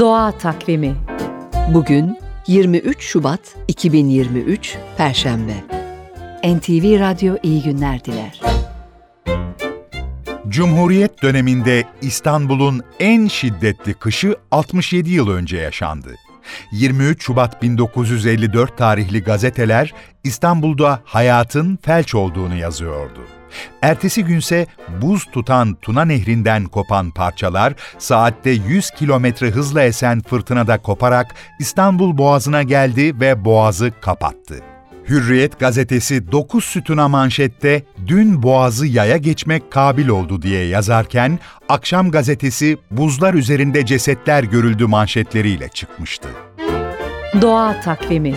Doğa Takvimi Bugün 23 Şubat 2023 Perşembe. NTV Radyo iyi günler diler. Cumhuriyet döneminde İstanbul'un en şiddetli kışı 67 yıl önce yaşandı. 23 Şubat 1954 tarihli gazeteler İstanbul'da hayatın felç olduğunu yazıyordu. Ertesi günse buz tutan Tuna Nehri'nden kopan parçalar saatte 100 kilometre hızla esen fırtınada koparak İstanbul Boğazı'na geldi ve boğazı kapattı. Hürriyet gazetesi 9 sütuna manşette dün boğazı yaya geçmek kabil oldu diye yazarken, Akşam gazetesi buzlar üzerinde cesetler görüldü manşetleriyle çıkmıştı. Doğa Takvimi